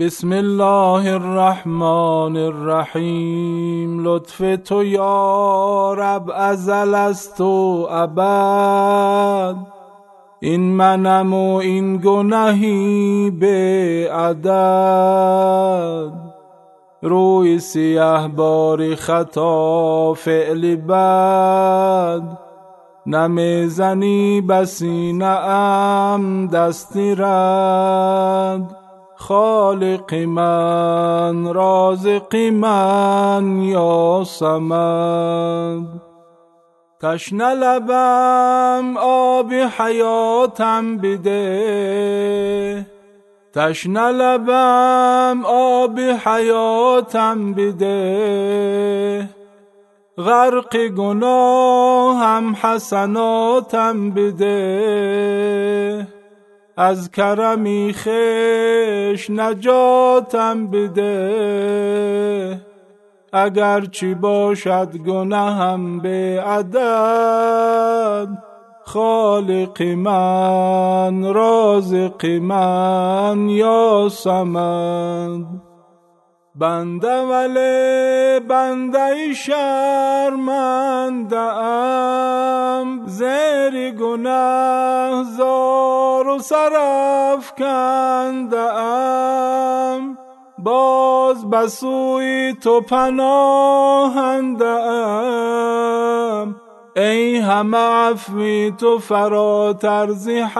بسم الله الرحمن الرحیم. لطف تو یا رب ازل است و ابد. این منم و این گنهی به عدد. روی سیه باری خطا فعل بد. نمی‌زنی بسی نعم دستی رد. خالق من رازق من یا سمد. تشنه لبم آب حیاتم بده. تشنه لبم آب حیاتم بده. غرق گناهم حسناتم بده. از کرمی خش نجاتم بده. اگر چی باشد گناهم به عدد خالق من رازق من یا سمد بنده ولی بنده شرمنده ام. زیر گناه زار و سرف کنده ام. باز بسوی تو پناهنده ام. ای همه عفوی تو فراتر زیحت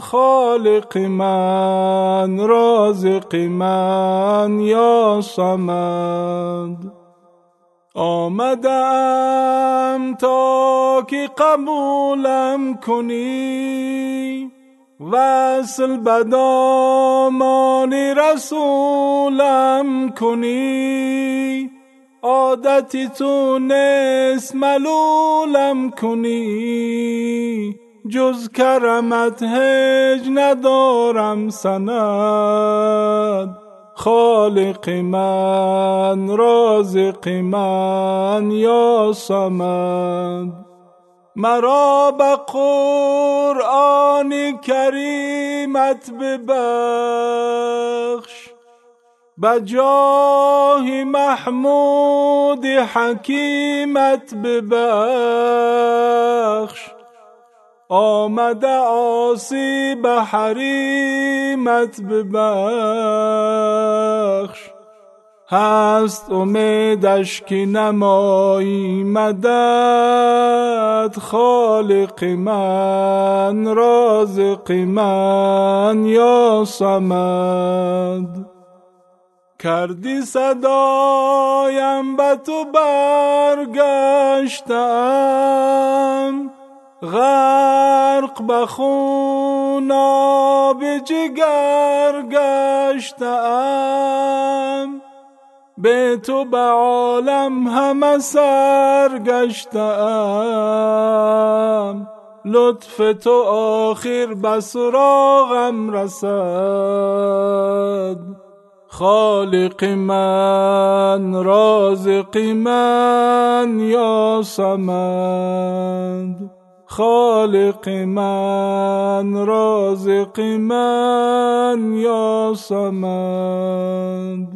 خالق من رازق من یا صمد. آمدم تا که قبولم کنی وصل بدامان رسولم کنی. عادتی تو نیست ملولم کنی. جز کرمت هج ندارم سند. خالق من رازق من یا سمد مرا به قرآن کریمت ببخش. بجاه محمود حکیمت ببخش. آمده آسی به حریمت ببخش. هست امیدش که نمایی مدد. خالق من رازق من یا سمد کردی صدایم به تو برگشتم. غرق به خون به جگر گشتم. به تو به عالم همه سر گشتم. لطف تو آخر به سراغم رسد. خالق من رازق من یا سمد؟ خالق من رازق من یا سمد؟